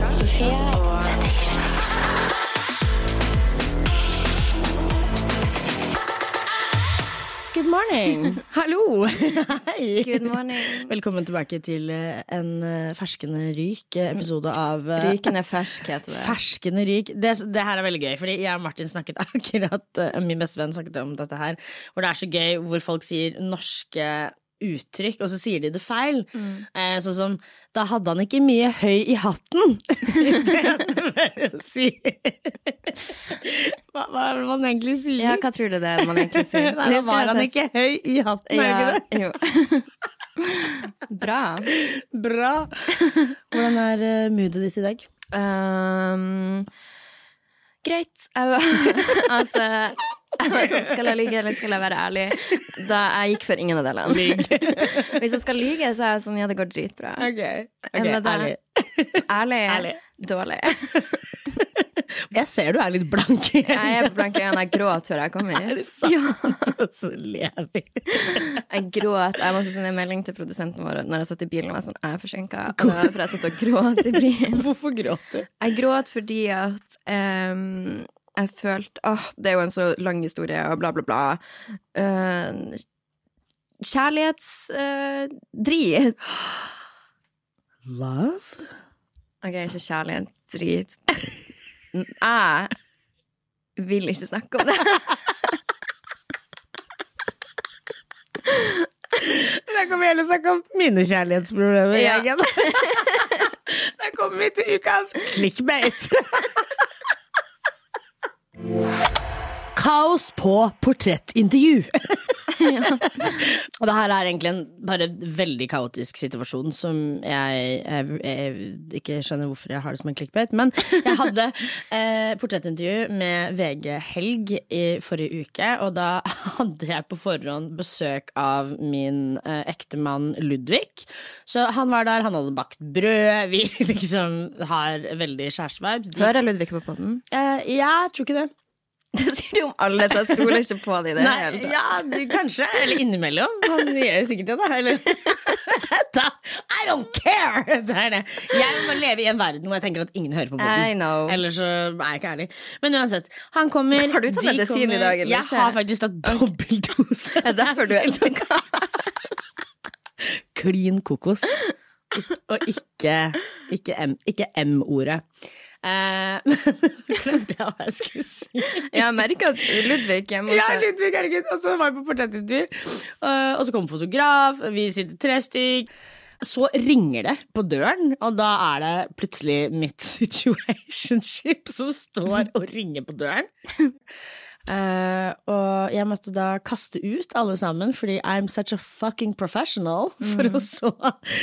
Good morning. Hallo. Hei. Good morning. Velkommen tilbake til eh, en eh, ferskende ryk eh, episode av Rykende fersk heter det. Ferskende ryk. Det, det her er veldig gøy, fordi jeg og Martin snakket akkurat Min beste venn snakket om dette her, hvor det er så gøy hvor folk sier norske uttrykk, og så sier de det feil. Eh, sånn som 'da hadde han ikke mye høy i hatten', istedenfor å si hva, hva er det man egentlig sier? Ja, hva tror du det er man egentlig sier? Nei, da var han ikke høy i hatten, er det ikke det? Bra. Bra. Hvordan er uh, moodet ditt i dag? Um, greit. Jeg var, altså jeg var sånn, Skal jeg lyge, eller skal jeg være ærlig? Da jeg gikk for ingen av delene. Hvis jeg skal lyge, så er jeg sånn ja, det går dritbra. Ok, Okay, ærlig. Ærlig, Ærlig. Dårlig. Jeg ser du er litt blank. Jeg er blank i øynene. Jeg gråt før jeg kom hit. Er det sant? Ja. Så ler vi. Jeg gråt. Jeg måtte sende en melding til produsenten vår når jeg satt i bilen og var sånn, jeg er forsinka. Og det var fordi jeg satt og gråt i bilen. Hvorfor gråt du? Jeg gråt fordi at um, jeg følte Åh, det er jo en så lang historie, og bla, bla, bla. Uh, Kjærlighetsdrit. Love? Ok, ikke kjærlighetsdrit. Jeg vil ikke snakke om det. Da kommer vi heller snakke om mine kjærlighetsproblemer. Ja. Jørgen. Da kommer vi til ukas clickbait. Kaos på portrettintervju. Og det her er egentlig en bare veldig kaotisk situasjon som jeg, jeg, jeg ikke skjønner hvorfor jeg har det som en clickbait. Men jeg hadde eh, portrettintervju med VG Helg i forrige uke, og da hadde jeg på forhånd besøk av min eh, ektemann Ludvig. Så han var der, han hadde bakt brød, vi liksom har veldig kjærestevibes. Hører Ludvig på podden? Eh, jeg tror ikke det. Det sier du om alle, så jeg stoler ikke på det i det Nei, hele tatt. ja, det- kanskje. Eller innimellom. Han gjør jo sikkert det, da. Eller da, I don't care! Det er det. Jeg må leve i en verden hvor jeg tenker at ingen hører på I podden. Ellers så er jeg ikke ærlig. Men uansett, han kommer Har du tatt medisin i dag, eller Jeg har faktisk tatt dobbeldose. Det er derfor du er sånn. Klin kokos. Og ikke, ikke M-ordet. Eh, Glemte jeg hva jeg skulle si. Jeg merka at Ludvig hjemme Ja, Ludvig, herregud. Og så var vi på portrettintervju, uh, og så kom fotograf, vi sitter tre stykk. Så ringer det på døren, og da er det plutselig mitt situationship som står og ringer på døren. Eh, og jeg måtte da kaste ut alle sammen, fordi I'm such a fucking professional, for å så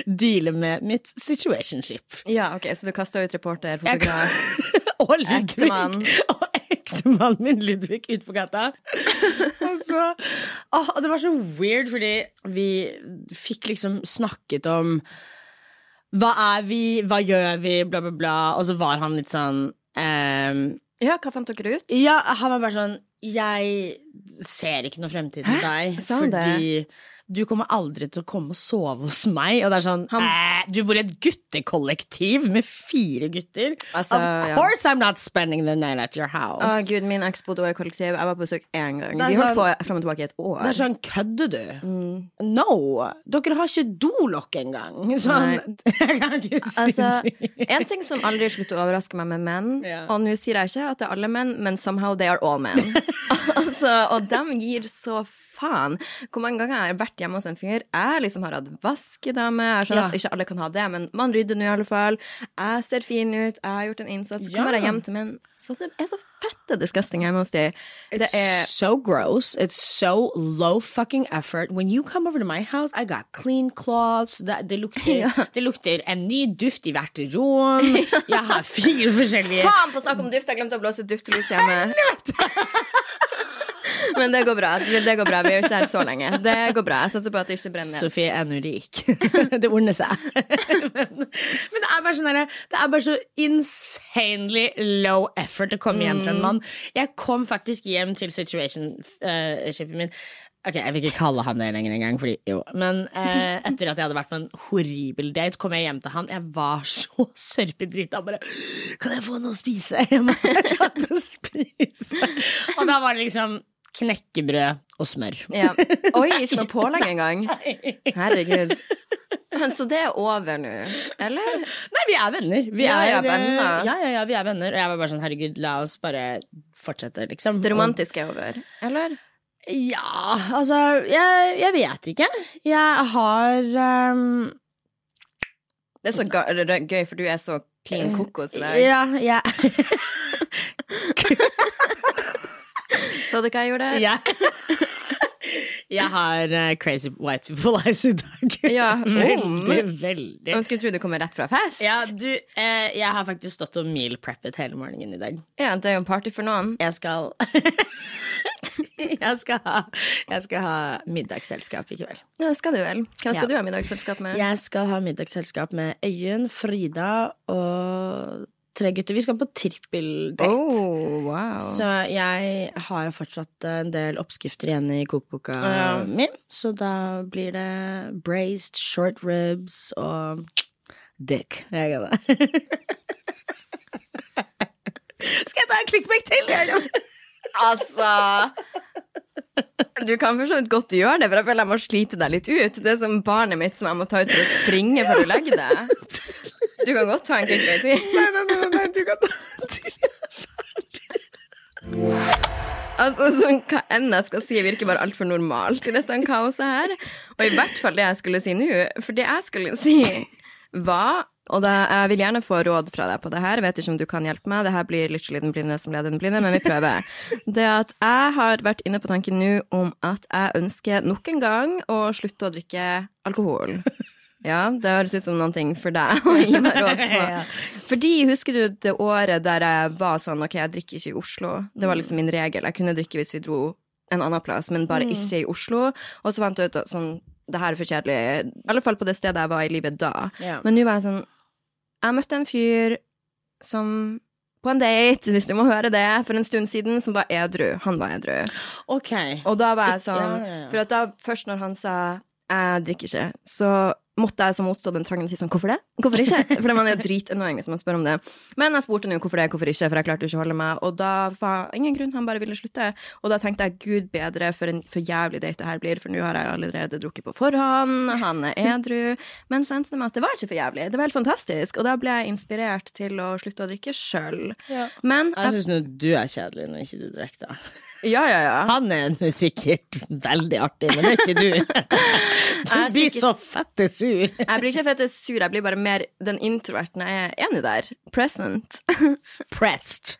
deale med mitt situationship. Ja, ok, Så du kasta ut reporter, fotograf og Ludvig. Ektemann. Og ektemannen min Ludvig på gata. og så og Det var så weird, fordi vi fikk liksom snakket om hva er vi, hva gjør vi, bla, bla, bla. Og så var han litt sånn um, Ja, hva fant dere ut? Ja, han var bare sånn Jeg ser ikke noe fremtid med deg, Sa han det? Du kommer aldri til å komme og sove hos meg. Og det er sånn Han... Du bor i et guttekollektiv med fire gutter. Altså, of ja. course I'm not spending the night at your house. Å gud, min eks bodde også i kollektiv. Jeg var på besøk én gang. Vi sånn, holdt på frem og tilbake i et år. Det er sånn, kødder du? Mm. No! Dere har ikke dolokk engang. Sånn, jeg kan ikke si Altså, en ting som aldri slutter å overraske meg med menn, yeah. og nå sier jeg ikke at det er alle menn, men somehow they are all men. altså, og dem gir så faen. Hvor mange ganger jeg har vært hjemme hos en fyr, jeg liksom har hatt vaskedame, jeg skjønner Ja. at ikke alle kan ha det, men man rydder nå i alle fall. Jeg ser fin ut, jeg har gjort en innsats. Så kommer Ja. jeg hjem til menn, så det er så fette disgusting hjemme hos dem. Det er so gross. It's so low fucking effort. When you come over to my house, I got clean cloths. Det, det, lukter, Ja. det lukter en ny duft i hvert rom. Jeg har fire forskjellige Faen på snakk om duft! Jeg glemte å blåse ut duftelys hjemme. Men det går bra. Det går bra. Vi er jo ikke her så lenge. Det går bra. Jeg satser på at det ikke brenner. Sofie er nå rik. det ordner seg. men, men det er bare sånn Det er bare så insanely low effort å komme hjem til en mann. Jeg kom faktisk hjem til situationshipet min Ok, Jeg vil ikke kalle han det lenger engang, fordi jo. Men eh, etter at jeg hadde vært på en horribel date, kom jeg hjem til han. Jeg var så sørpedrita. Bare 'Kan jeg få noe å spise?' Jeg må å spise. Og da var det liksom knekkebrød og smør. Ja. Oi, ikke noe pålegg engang. Herregud. Men Så det er over nå, eller? Nei, vi er venner. Vi Ja, er, ja, venner. Ja, ja, ja, vi er venner. Og jeg var bare sånn, herregud, la oss bare fortsette, liksom. Det romantiske er over, eller? Ja, altså Jeg, jeg vet ikke. Jeg har um... Det er så gøy, for du er så clean kokos i dag. Ja, jeg, Så du hva jeg gjorde? jeg, jeg har uh, crazy white people eyes i dag. Ja, veldig, om. veldig. Man skulle tro du kommer rett fra fest. Ja, du, eh, jeg har faktisk stått og meal preppet hele morgenen i dag. Ja, det er jo en party for noen. Jeg skal jeg, skal ha, jeg skal ha middagsselskap i kveld. Ja, det skal du vel. Hvem skal Ja. du ha middagsselskap med? Jeg skal ha middagsselskap med Øyunn, Frida og tre gutter. Vi skal på trippeldate. Oh, wow. Så jeg har jo fortsatt en del oppskrifter igjen i kokeboka uh, mi. Så da blir det braised short ribs og dick. Jeg gleder meg. Skal jeg ta en clickback til? eller? Altså Du kan for så vidt godt gjøre det, for jeg føler jeg må slite deg litt ut. Det er som barnet mitt som jeg må ta ut for å springe før du legger deg. Du kan godt ta en clickbait til. Nei, nei, nei, nei, du kan ta en til. Altså, sånn, Hva enn jeg skal si, virker bare altfor normalt i dette kaoset her. Og i hvert fall det jeg skulle si nå. For det jeg skulle si, var og da, Jeg vil gjerne få råd fra deg på det her. Jeg vet ikke om du kan hjelpe meg. Det her blir litt den blinde som leder den blinde, men vi prøver. Det at jeg har vært inne på tanken nå om at jeg ønsker nok en gang å slutte å drikke alkohol. Ja, det høres ut som noe for deg å gi meg råd på. Fordi, husker du det året der jeg var sånn Ok, jeg drikker ikke i Oslo. Det var liksom min regel. Jeg kunne drikke hvis vi dro en annen plass, men bare ikke i Oslo. Og så fant jeg ut sånn Det her er for kjedelig. I alle fall på det stedet jeg var i livet da. Men nå var jeg sånn Jeg møtte en fyr som på en date, hvis du må høre det, for en stund siden, som var edru. Han var edru. Ok. Og da var jeg sånn. For da, først når han sa 'jeg drikker ikke', så måtte jeg så motstå den trangen og si sånn 'hvorfor det?' Hvorfor ikke? For man er dritannoying hvis man spør om det. Men jeg spurte nå hvorfor det, hvorfor ikke, for jeg klarte jo ikke å holde meg. Og da var ingen grunn, han bare ville slutte. Og da tenkte jeg gud bedre for en for jævlig date det her blir, for nå har jeg allerede drukket på forhånd, han er edru. Men så endte det med at det var ikke for jævlig, det var helt fantastisk. Og da ble jeg inspirert til å slutte å drikke sjøl. Ja. Men Jeg syns nå du er kjedelig når ikke du drikker, da. Ja, ja, ja. Han er nå sikkert veldig artig, men det er ikke du. Du blir sikkert- så fette sur. Jeg blir ikke fette sur, jeg blir bare mer den introverten jeg er enig der. Present. Pressed.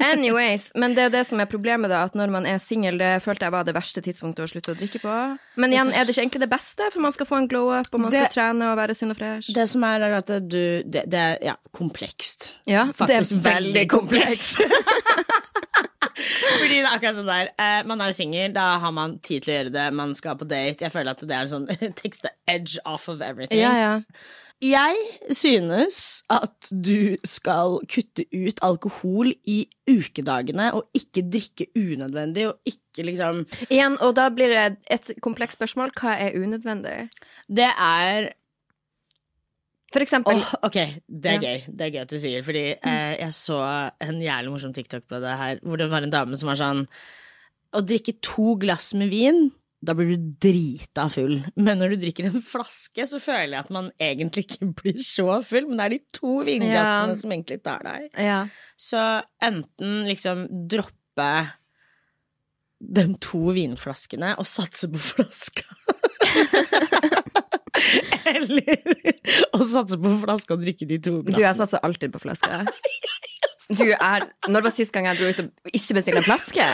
Anyways, men det er det som er problemet, da, at når man er singel, det følte jeg var det verste tidspunktet å slutte å drikke på. Men igjen, er det ikke egentlig det beste, for man skal få en glow up, og man skal trene og være sunn og fresh? Det som er, er at du Det, det er ja, komplekst. Ja, Faktisk det er veldig komplekst. Fordi det er akkurat sånn der. Eh, man er jo singel, da har man tid til å gjøre det. Man skal på date. Jeg føler at det er en sånn takes the edge off of everything. Ja, ja. Jeg synes at du skal kutte ut alkohol i ukedagene, og ikke drikke unødvendig, og ikke liksom Igjen, og da blir det et komplekst spørsmål. Hva er unødvendig? Det er For eksempel Oh, ok, det er Ja. gøy. Det er gøy at du sier, fordi eh, jeg så en jævlig morsom TikTok på det her, hvor det var en dame som var sånn Å drikke to glass med vin, da blir du drita full. Men når du drikker en flaske, så føler jeg at man egentlig ikke blir så full, men det er de to vinglassene Ja. som egentlig tar deg. Ja. Så enten liksom droppe de to vinflaskene og satse på flaska. Eller å satse på flaska og drikke de to Du, jeg satser alltid på flaske. Du er Når var sist gang jeg dro ut og ikke bestilte en flaske?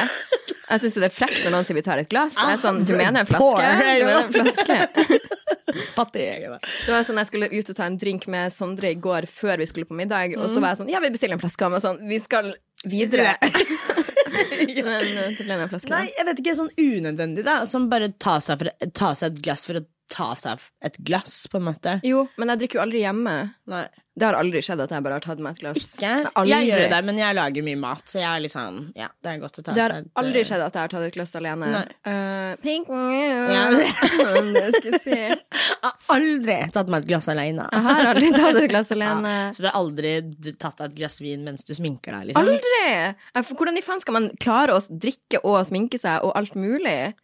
Jeg syns det er frekt når noen sier vi tar et glass. Jeg er sånn, du mener en flaske? Du mener en flaske? Fattig jeg er. Det var sånn Jeg skulle ut og ta en drink med Sondre i går før vi skulle på middag, og så var jeg sånn Ja, vi bestiller en flaske. Og sånn Vi skal videre. Men eh, det ble. Nei, jeg vet ikke, sånn unødvendig, da. Som bare ta seg, for, ta seg et glass for å ta seg et glass, på en måte. Jo, men jeg drikker jo aldri hjemme. Nei. Det har aldri skjedd at jeg bare har tatt meg et glass. Ikke? Aldri. Jeg gjør det, men jeg lager mye mat, så jeg er litt sånn Ja, det er godt å ta Det har seg et, aldri eh, skjedd at jeg har tatt et glass alene. Uh, pink Ja. Det skal jeg si. Jeg har aldri tatt meg et glass alene. Jeg har aldri tatt et glass alene. Så du har aldri tatt deg et glass vin mens du sminker deg? Liksom? Aldri! Hvordan i faen skal man klare å drikke og sminke seg og alt mulig?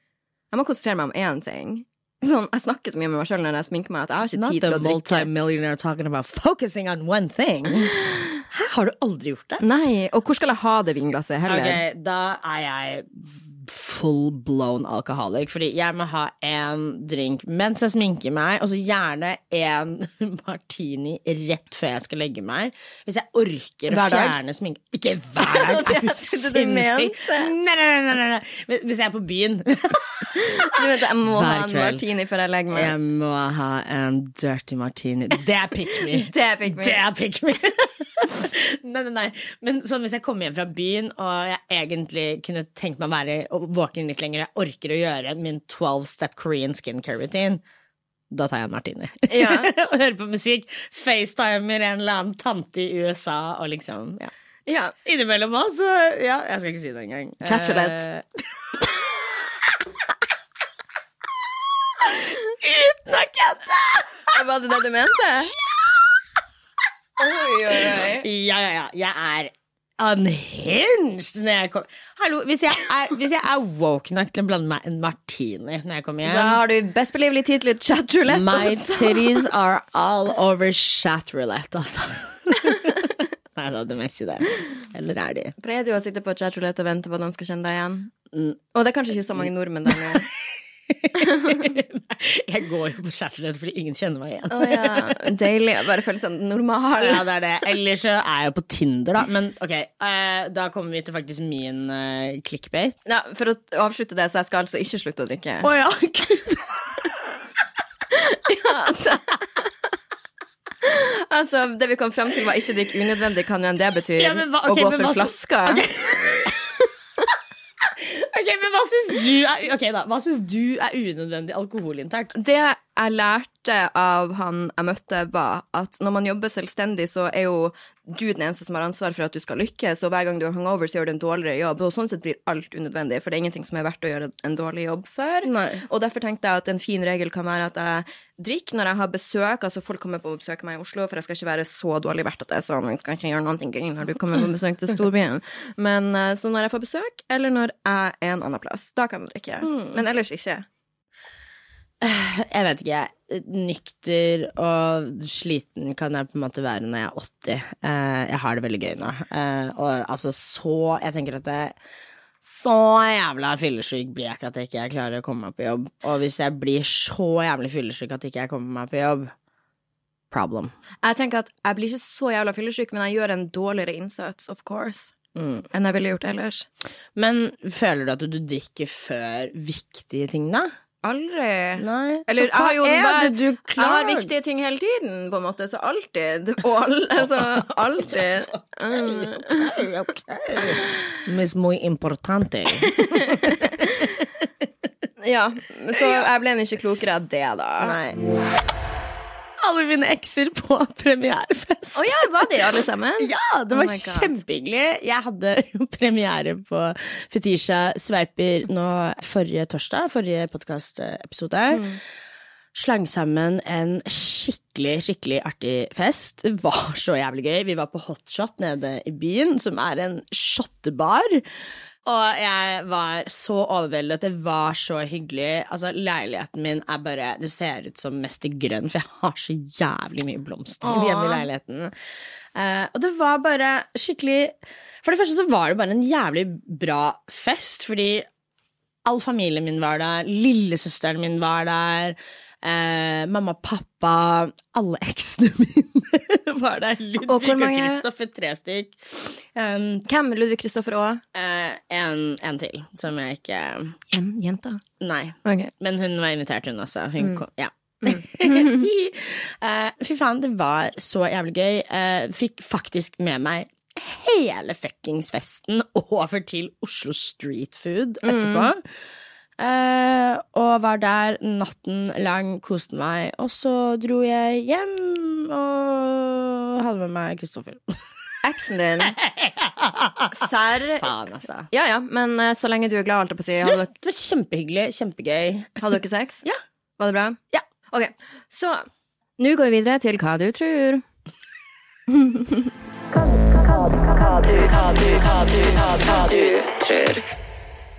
Jeg må konsentrere meg om én ting. Sånn, jeg snakker så mye med meg sjøl når jeg sminker meg at jeg har ikke Not tid til å drikke. multimillionaire talking about focusing on one thing. Hæ, har du aldri gjort det? Nei, og hvor skal jeg ha det vinglasset heller? Ok, da er jeg full blown alkoholic. Fordi jeg må ha én drink mens jeg sminker meg, og så gjerne én martini rett før jeg skal legge meg. Hvis jeg orker å fjerne sminke Ikke hver dag! Er du er sinnssyk? Nei, nei, nei, nei, nei. Hvis jeg er på byen Du vet, jeg må Hver ha en kveld. martini før jeg legger meg. Jeg må ha en dirty martini. Det er pick me. Det fikk Det er pick me. nei, nei, nei. Men sånn hvis jeg kommer hjem fra byen, og jeg egentlig kunne tenkt meg å være våken litt lenger, jeg orker å gjøre min 12-step Korean skincare routine, da tar jeg en martini. Ja. og hører på musikk. FaceTimer en eller annen tante i USA, og liksom ja. Ja. Innimellom òg, så ja, jeg skal ikke si det engang. Chatroulette. Uh, Uten å kødde! Var det det du mente? Oi, oi, oi. Ja, ja, ja. Jeg er unhinged når jeg kommer Hallo, hvis jeg, er, hvis jeg er woke nok til å blande meg en martini når jeg kommer hjem Da har du best believelig tid til litt chatroulette. My altså. titties are all over chat roulette, altså. Nei da, de er ikke det. Eller er de? Pleier du å sitte på chat roulette og vente på at noen skal kjenne deg igjen? Mm. Og det er kanskje ikke så mange nordmenn der nå. jeg går jo på chat fordi ingen kjenner meg igjen. oh, ja, Deilig å bare føle seg normal. Ja, det er det. Ellers så er jeg jo på Tinder, da. Men ok, uh, da kommer vi til faktisk min uh, clickbait. Ja, for å avslutte det, så jeg skal altså ikke slutte å drikke. Å ja, gud. altså. altså, det vi kom frem til var ikke drikke unødvendig, kan jo enn det betyr Ja, okay, å gå for hva så- flasker. Ok, men hva syns du er Ok da, hva synes du er unødvendig alkoholinntak? Det jeg lærte av han jeg møtte, var at når man jobber selvstendig, så er jo du den eneste som har ansvar for at du skal lykkes, og hver gang du har hungover, så gjør du en dårligere jobb. Og sånn sett blir alt unødvendig, for det er ingenting som er verdt å gjøre en dårlig jobb for. Nei. Og derfor tenkte jeg at en fin regel kan være at jeg drikker når jeg har besøk. Altså folk kommer på å besøke meg i Oslo, for jeg skal ikke være så dårlig verdt at det er sånn. Jeg kan ikke gjøre noe gøy når du kommer på besøk til storbyen. Men eh, så når jeg får besøk, eller når jeg er en annen plass, da kan jeg drikke. Men ellers ikke. Jeg vet ikke. Nykter og sliten kan jeg på en måte være når jeg er 80. Eh, jeg har det veldig gøy nå. Eh, og altså så Jeg tenker at det så jævla fyllesyk blir jeg ikke at jeg ikke klarer å komme meg på jobb. Og hvis jeg blir så jævlig fyllesyk at ikke jeg kommer meg på jobb, problem. Jeg tenker at jeg blir ikke så jævla fyllesyk, men jeg gjør en dårligere innsats, of course, enn jeg ville gjort ellers. Men føler du at du drikker før viktige ting, da? Aldri. Nei. Eller så hva jo er bare, det du klarer? Jeg har viktige ting hele tiden, på en måte, så alltid. Og all, altså, alltid. ok, Ok, Miss muy importante. Ja, så jeg ble ikke klokere av det, da. Nei. Alle mine ekser på premierefest. Å ja, var de alle sammen? Ja, det Oh var oh kjempehyggelig. Jeg hadde jo premiere på Fetisha Sveiper nå forrige torsdag, forrige podkastepisode. Slang sammen en skikkelig, skikkelig artig fest. Det var så jævlig gøy. Vi var på Hotshot nede i byen, som er en shottebar. Og jeg var så overveldet. Det var så hyggelig. Altså, Leiligheten min er bare Det ser ut som mest i grønn, for jeg har så jævlig mye blomster hjemme i leiligheten. Uh, og det var bare skikkelig For det første så var det bare en jævlig bra fest, fordi all familien min var der, lillesøsteren min var der, eh, mamma, pappa, alle eksene mine var der. Ludvig Og og, Kristoffer, tre stykk. Um, Hvem? Ludvig Kristoffer og? eh, en, en til, som jeg ikke En Jenta. Nei. Okay. Men hun var invitert, hun også. Hun Mm. kom, ja. uh, fy faen, det var så jævlig gøy. Uh, fikk faktisk med meg hele fuckings festen over til Oslo Street Food etterpå. Eh, og var der natten lang, koste meg. Og så dro jeg hjem og hadde med meg Kristoffer. Eksen din. Serr. Faen, altså. Ja ja, men uh, så lenge du er glad, holdt jeg på å si. Du, dere- Det var kjempehyggelig. Kjempegøy. hadde dere sex? Ja. Var det bra? Ja. Ok, så nå går vi videre til hva du tror hva du tror.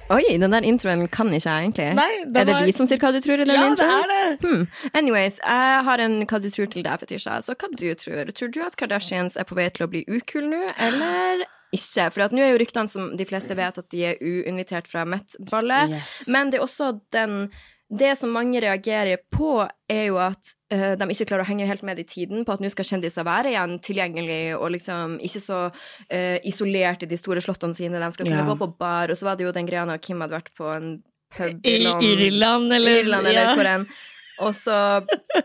Oi, den der introen kan ikke jeg egentlig. Nei, er det var- vi som sier hva du tror den Ja, det er det. Hmm. Anyways, jeg har en hva du tror til deg, Fetisha. Så hva du tror? Tror du at Kardashians er på vei til å bli ukul nå, eller ikke? For nå er jo ryktene som de fleste vet, at de er uinvitert fra Met-ballet. Yes. Men det er også den det som mange reagerer på, er jo at uh, de ikke klarer å henge helt med i tiden på at nå skal kjendiser være igjen tilgjengelig og liksom ikke så uh, isolert i de store slottene sine. De skal kunne Ja. gå på bar, og så var det jo den greia når Kim hadde vært på en pub i, Irland, eller? Irland, eller ja. hvor enn. Og så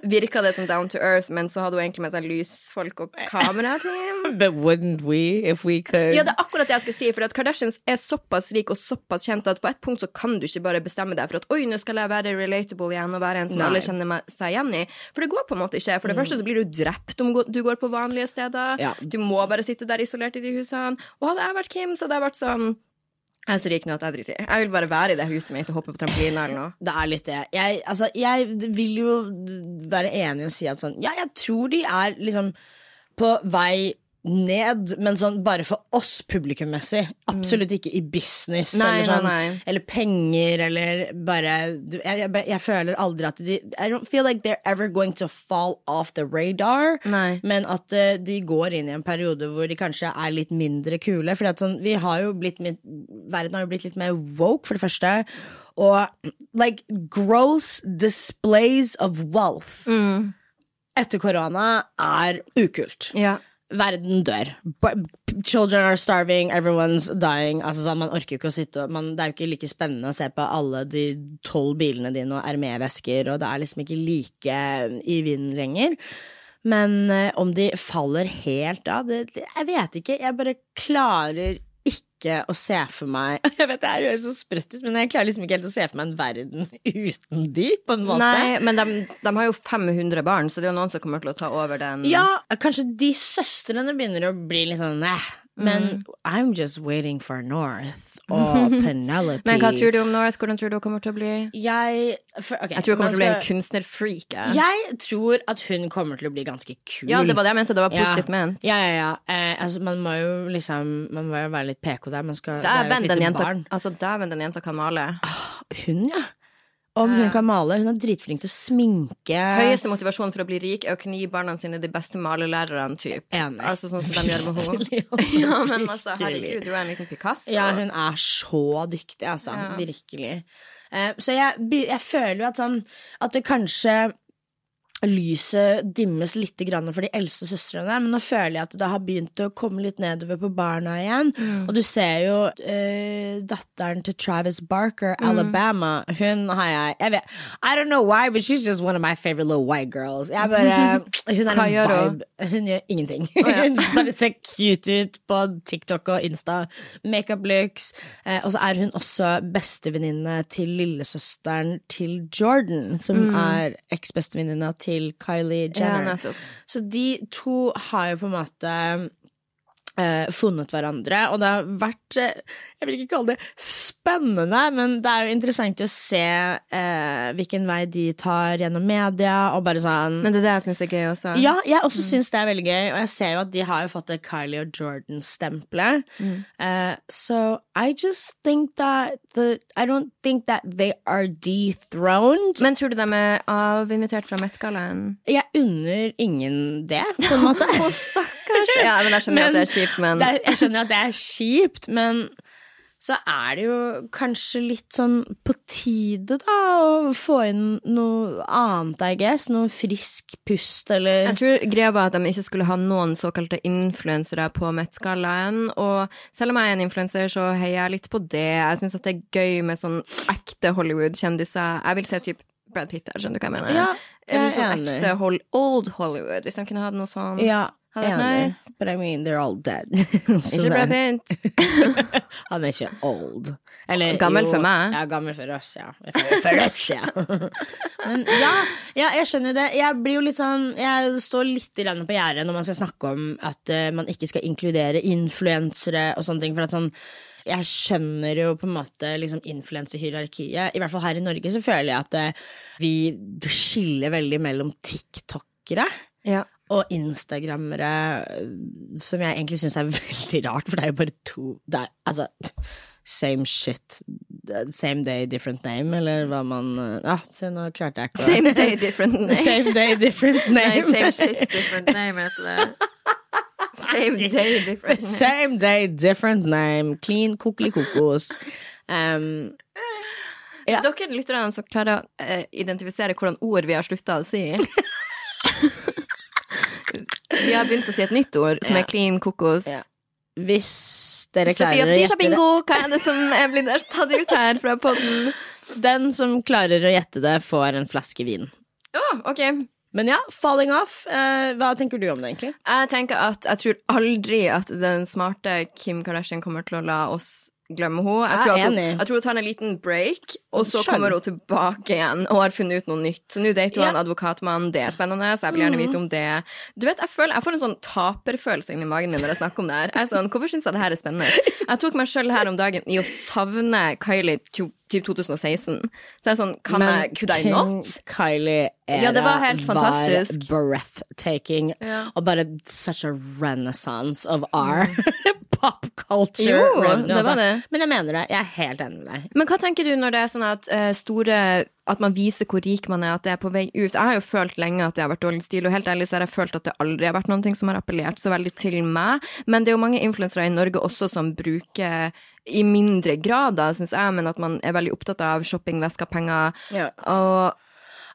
virka det som down to earth, men så hadde hun egentlig med seg lysfolk og kamerateam. But wouldn't we if we could? Ja, det er akkurat det jeg skal si, for at Kardashians er såpass rik og såpass kjent at på et punkt så kan du ikke bare bestemme deg for at oi, nå skal jeg være relatable igjen og være en som Nei. alle kjenner seg igjen i. For det går på en måte ikke. For det første så blir du drept om du går på vanlige steder. Ja. Du må bare sitte der isolert i de husene. Og hadde jeg vært Kim, så hadde jeg vært sånn Jeg er ikke noe at jeg driter i. Jeg vil bare være i det huset mitt og hoppe på trampoline eller noe. Det er litt det. Jeg, altså, jeg vil jo være enig og si at sånn Ja, jeg tror de er liksom på vei ned, men sånn bare for oss publikummessig. Absolutt ikke i business Nei, eller sånn. nei, nei. Eller penger eller bare jeg, jeg, jeg føler aldri at de I don't feel like they're ever going to fall off the radar. Men at uh, de går inn i en periode hvor de kanskje er litt mindre kule. Fordi sånn, vi har jo blitt Verden har jo blitt litt mer woke, for det første. Og like gross displays of wealth etter korona er ukult. Ja. Verden dør. Children are starving, everyone's dying. Altså, sånn, man orker ikke å sitte man, Det er jo ikke like spennende å se på alle de tolv bilene dine og RME-vesker, og det er liksom ikke like i vinden lenger. Men eh, om de faller helt av, det, det, jeg vet ikke. Jeg bare klarer ikke å se for meg Jeg vet det her høres så sprøtt ut, men jeg klarer liksom ikke helt å se for meg en verden uten de, på en måte. Nei, men de, de har jo 500 barn, så det er jo noen som kommer til å ta over den. Ja, kanskje de søstrene begynner å bli litt sånn eh. Men I'm just waiting for North og Penelope. Men hva tror du om Norris? Hvordan tror du hun kommer til å bli? Jeg for, okay, Jeg tror hun kommer skal... til å bli en kunstnerfreak. jeg. Jeg tror at hun kommer til å bli ganske kul. Ja, det var det jeg mente. Det var Ja. positivt ment. Ja, ja, ja. Eh, altså, man må jo liksom Man må jo være litt PK der. Man skal, Dæven, den altså, den jenta kan male. Hun, ja. Om hun kan male. Hun er dritflink til å sminke. Høyeste motivasjon for å bli rik er å kunne gi barna sine de beste malelærerne, typ. Enig. Altså sånn som de gjør med henne. Altså, Ja, men altså, herregud, du er en liten Picasso. Ja, hun er så dyktig, altså. Virkelig. Eh, så jeg, jeg føler jo at sånn At det kanskje lyset dimmes litt for de eldste søstrene, men nå føler jeg at det har begynt å komme litt nedover på barna igjen. Og du ser jo uh, datteren til Travis Barker, Alabama, hun har jeg Jeg vet I don't know why, but she's just one of my favorite little white girls. Jeg bare Hun er en vibe. Hun gjør ingenting. ja. hun bare ser cute ut på TikTok og Insta. Makeup looks. Uh, og så er hun også bestevenninne til lillesøsteren til Jordan, som er eksbestevenninna til Kylie Jenner. Ja, så de to har jo på en måte eh, funnet hverandre, og det har vært eh, Jeg vil ikke kalle det spennende, men det er jo interessant å se eh, hvilken vei de tar gjennom media, og bare sånn Men det er det jeg syns er gøy også. ja, jeg også syns det er veldig gøy, og jeg ser jo at de har jo fått det Kylie og Jordan-stempelet. Eh, so I just think that the, I don't think that they are dethroned. Men tror du de er avinvitert fra Met-gallaen? jeg unner ingen det, på en måte. Å, stakkars! Ja, men jeg skjønner at det er kjipt, men det er, Jeg skjønner at det er kjipt, men så er det jo kanskje litt sånn på tide, da, å få inn noe annet, I guess. Noe frisk pust, eller Jeg tror greia var at de ikke skulle ha noen såkalte influensere på Met-gallaen. Og selv om jeg er en influenser, så heier jeg litt på det. Jeg syns det er gøy med sånn ekte Hollywood-kjendiser. Jeg vil se typ Brad Pitt der, skjønner du hva jeg mener? Ja, jeg er sånn ekte old Hollywood, hvis de kunne hatt noe sånt. Ja, Vært Enig. nice. But I mean, they're all dead. Ikke det- Pitt. Han er ikke old. Eller, Gammel for meg. Ja, gammel for oss, ja. For, for oss, ja. Men ja, ja, jeg skjønner det. Jeg blir jo litt sånn Jeg står litt i landet på gjerdet når man skal snakke om at uh, man ikke skal inkludere influensere og sånne ting. For at sånn jeg skjønner jo på en måte liksom influensehierarkiet. I hvert fall her i Norge så føler jeg at eh, vi skiller veldig mellom tiktokere Ja. Og instagrammere, øh, som jeg egentlig syns er veldig rart, for det er jo bare to det er, Altså, same shit. Same day, different name, eller hva man øh, Ja, se, nå klarte jeg ikke å Same day, different name. Same day, different Nei, name. same shit, different name heter det. Same day, different name. Same day, different name. Clean kokelikokos. Um, Ja. Dere lytterne som klarer å uh, identifisere hvordan ord vi har slutta å si. Vi har begynt å si et nytt ord, som er clean kokos. Hvis dere klarer å gjette det bingo! Hva er det som er blitt tatt ut her fra podden? Den som klarer å gjette det, får en flaske vin. Oh, ok. Men ja, falling off. eh, hva tenker du om det, egentlig? Jeg tenker at jeg tror aldri at den smarte Kim Kardashian kommer til å la oss glemme henne. Jeg, tror at hun, enig. jeg tror hun tar en liten break, og så Skjønn. kommer hun tilbake igjen og har funnet ut noe nytt. Så nå dater hun Ja. Mm. en advokatmann, det er spennende, så jeg vil gjerne vite om det. Du vet, Jeg, føler, jeg får en sånn taperfølelse inni magen min når jeg snakker om det her. Jeg er sånn, Hvorfor syns jeg det her er spennende? Jeg tok meg sjøl her om dagen i å savne Kylie typ 2016. Så jeg er sånn, kan jeg, could I not? Kylie era Ja, det var helt fantastisk. breathtaking. Ja. Og bare such a renaissance of our pop culture. Jo, revenue, det var altså. det. Men jeg mener det. Jeg er helt enig med deg. Men hva tenker du når det er sånn at uh, store At man viser hvor rik man er, at det er på vei ut? Jeg har jo følt lenge at det har vært dårlig stil, og helt ærlig så har jeg følt at det aldri har vært noen ting som har appellert så veldig til meg. Men det er jo mange influensere i Norge også som bruker i mindre grad, da, syns jeg, men at man er veldig opptatt av shopping, vesker, penger. Ja. Og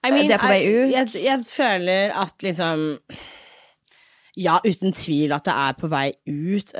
I mean, Det er på vei jeg- ut. Jeg, jeg føler at liksom Ja, uten tvil at det er på vei ut.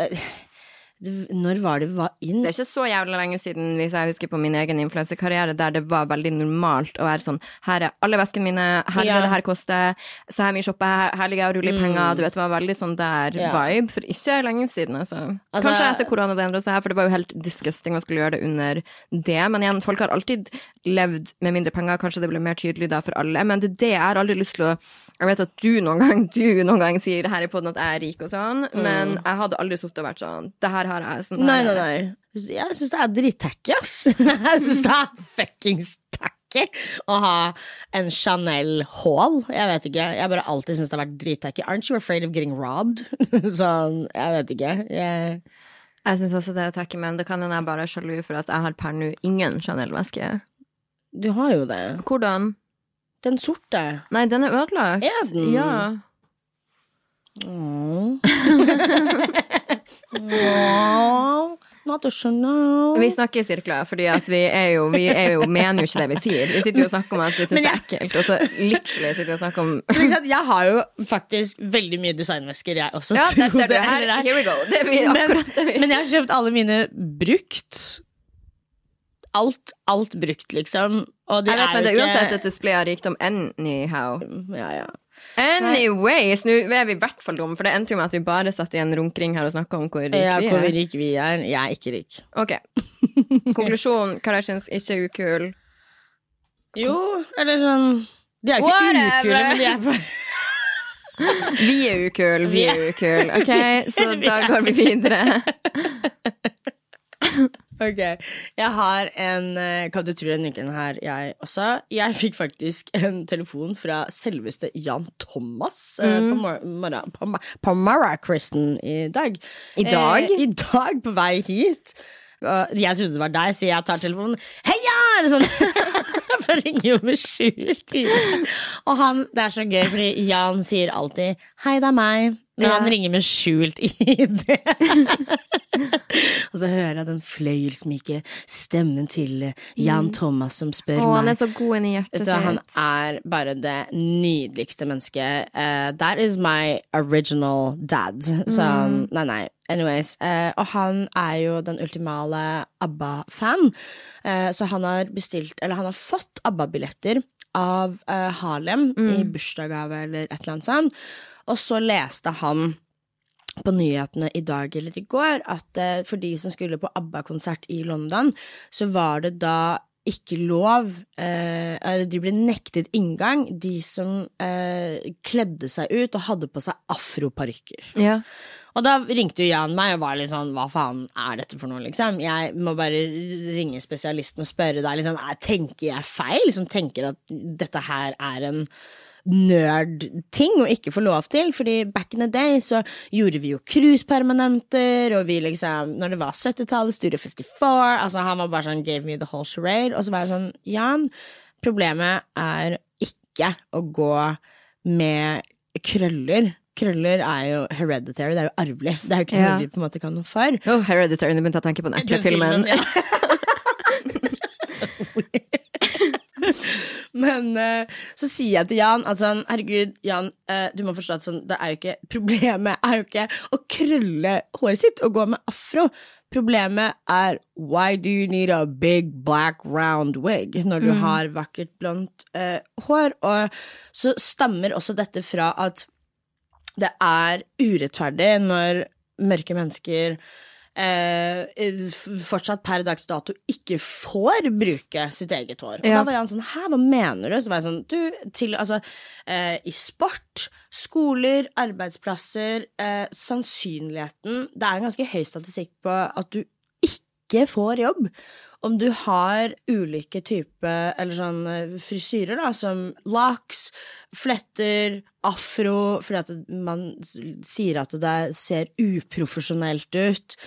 Når var det var inn? det er ikke så jævlig lenge siden, hvis jeg husker på min egen influensekarriere, der det var veldig normalt å være sånn Her er alle veskene mine, her er Ja. det det her koster, så her mye shoppe, her, ligger jeg og ruller i penger. Du vet, det var veldig sånn der Ja. vibe for ikke lenge siden, altså. Altså- Kanskje etter korona det endret seg, for det var jo helt disgusting å skulle gjøre det under det. Men igjen, folk har alltid levd med mindre penger, kanskje det ble mer tydelig da for alle. Men det er det jeg har aldri lyst til å Jeg vet at du noen gang, du noen gang sier det her i poden at jeg er rik og sånn, men jeg hadde aldri sittet og vært sånn Det her har jeg. Sånn, Nei, nei, er nei. Jeg syns det er drittacky, ass. Jeg syns det er fuckings tacky å ha en Chanel Hall. Jeg vet ikke. Jeg bare alltid syns det har vært drittacky. Aren't you afraid of getting robbed? sånn, jeg vet ikke. Jeg Jeg syns også det er tacky, men det kan hende jeg bare er sjalu for at jeg har per nå ingen Chanel-veske. Du har jo det. Hvordan? Den sorte. Nei, den er ødelagt. Er den? Ja. Åh. Vi snakker i sirkler, fordi vi jo, vi jo mener jo ikke det vi sier. Vi sitter jo og snakker om at vi syns det er ekkelt, og så literally sitter vi og snakker om Jeg har jo faktisk veldig mye designvesker, jeg også. Ja, der ser du. Her, here we go. Det er vi, men, akkurat det vi men jeg har kjøpt alle mine brukt. Alt, alt brukt, liksom. Og de Jeg vet, er men det er uansett et display av rikdom anyhow. ja, ja. Anyways, nå er vi i hvert fall dumme, for det endte jo med at vi bare satt i en runkering her og snakka om hvor rike ja, vi hvor er. rike vi er. Jeg er ikke rik. Ok. Konklusjon. Kardashians ikke ukul. Jo, eller sånn De er jo ikke Whatever. ukule, men de er bare Vi er ukule, vi er ukule. Ok, så da går vi videre. Ok, jeg har en eh, Kan du tro den uken her, jeg også. Jeg fikk faktisk en telefon fra selveste Jan Thomas eh, Mm. på, mor på, på morgenkristen i dag. I dag? Eh, I dag, på vei hit. Jeg trodde det var deg, så jeg tar telefonen. Heia! Er det sånn? For ringer jo med skjult. Og han, det er så gøy, fordi Jan sier alltid 'hei, det er meg', men han ringer med skjult ID. Og så hører jeg den fløyelsmyke stemmen til eh, Jan Thomas som spør Å, han er så god inn i hjertet sitt. han er bare det nydeligste mennesket. Uh, that is my original dad. Så nei, nei. Anyways. eh, og han er jo den ultimale ABBA-fan. Eh, så han har bestilt, eller han har fått ABBA-billetter av eh, Harlem i bursdagsgave eller et eller annet sånt. Og så leste han på nyhetene i dag eller i går at eh, for de som skulle på ABBA-konsert i London, så var det da ikke lov eh, Eller de ble nektet inngang, de som eh, kledde seg ut og hadde på seg afroparykker. Ja. Og da ringte jo Jan meg og var litt sånn hva faen er dette for noe, liksom? Jeg må bare ringe spesialisten og spørre deg, liksom, er- tenker jeg feil? Liksom, tenker at dette her er en nerd-ting å ikke få lov til, fordi back in the day så gjorde vi jo cruisepermanenter, og vi liksom, når det var 70-tallet, Studio 54, altså han var bare sånn gave me the whole charade, og så var jeg sånn, Jan, problemet er ikke å gå med krøller. Krøller er jo hereditary, det er jo arvelig. Det er jo ikke Ja. noe vi på en måte kan noe for. Oh, Hereditary, nå begynte å tenke på den ekle filmen. filmen. ja. Men uh, så sier jeg til Jan at sånn, herregud, Jan, uh, du må forstå at sånn, det er jo ikke Problemet er jo ikke å krølle håret sitt og gå med afro. Problemet er why do you need a big black round wig når du har vakkert blondt uh, hår? Og så stammer også dette fra at det er urettferdig når mørke mennesker eh, fortsatt per dags dato ikke får bruke sitt eget hår. Og Ja. da var han sånn Hæ, hva mener du? Så var jeg sånn Du, til altså eh, I sport, skoler, arbeidsplasser, eh, sannsynligheten Det er en ganske høy statistikk på at du ikke får jobb om du har ulike typer eller sånn eh, frisyrer, da, som locks, fletter, afro, fordi at man sier at det ser uprofesjonelt ut.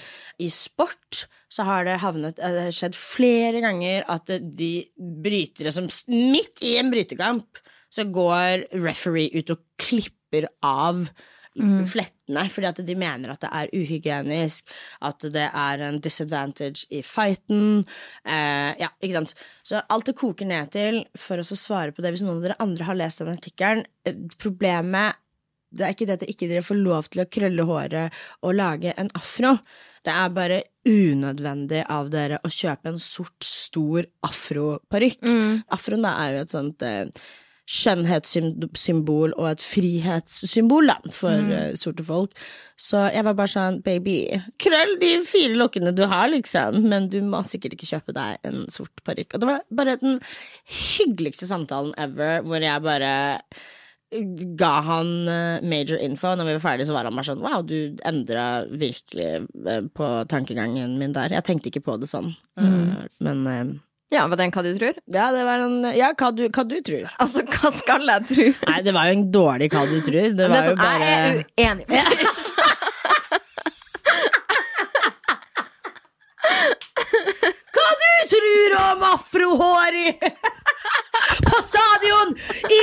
I sport så har det havnet eh, det har skjedd flere ganger at de brytere som midt i en brytekamp, så går referee ut og klipper av flettene, fordi at de mener at det er uhygienisk, at det er en disadvantage i fighten. Eh, ja, ikke sant. Så alt det koker ned til, for oss å svare på det, hvis noen av dere andre har lest den artikkelen, eh, problemet det er ikke det at ikke dere får lov til å krølle håret og lage en afro. Det er bare unødvendig av dere å kjøpe en sort, stor afroparykk. Afroen da er jo et sånt eh, skjønnhetssymbol og et frihetssymbol da, for eh, sorte folk. Så jeg var bare sånn, baby, krøll de fire lokkene du har, liksom, men du må sikkert ikke kjøpe deg en sort parykk. Og det var bare den hyggeligste samtalen ever, hvor jeg bare ga han eh, major info. Når vi var ferdige, så var han bare sånn Wow, du endra virkelig eh, på tankegangen min der. Jeg tenkte ikke på det sånn. mm. Men Ja, var det en hva du tror? ja, det var en Ja, hva du, hva du tror. Altså, hva skal jeg tro? Nei, det var jo en dårlig hva du tror. Det Det var sånn, jo bare jeg er uenig. Hva du tror om afrohår i På stadion i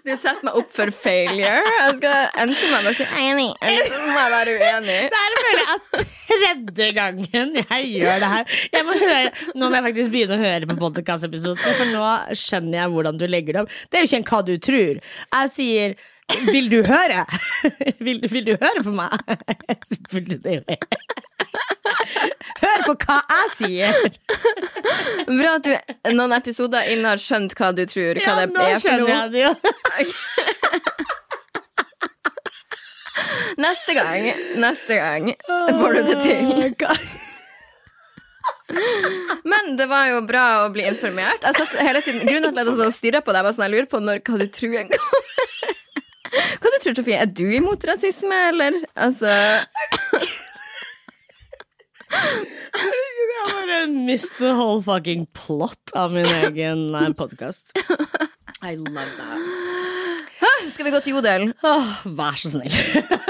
Du setter meg opp for failure. Jeg skal enten må jeg bare si enig, eller så må jeg være uenig. Det er føler jeg at tredje gangen jeg gjør det her. Må høre, nå må jeg faktisk begynne å høre på podkastepisodene, for nå skjønner jeg hvordan du legger det opp. Det er jo ikke en hva du tror. Jeg sier vil du høre? Vil, vil du høre på meg? Hør på hva jeg sier! Bra at du noen episoder inn har skjønt hva du tror. Hva Ja, det nå er skjønner jeg det jo. Neste gang, neste gang får du det til. Men det var jo bra å bli informert. Jeg satt hele tiden, grunnen til at jeg og på deg, var sånn jeg lurer på når, hva du tror en kommer. Hva du tror Sofie? Er du imot rasisme, eller? Altså Jeg bare mistet the whole fucking plot av min egen podkast. I love that. Skal vi gå til Jodel? Åh, vær så snill.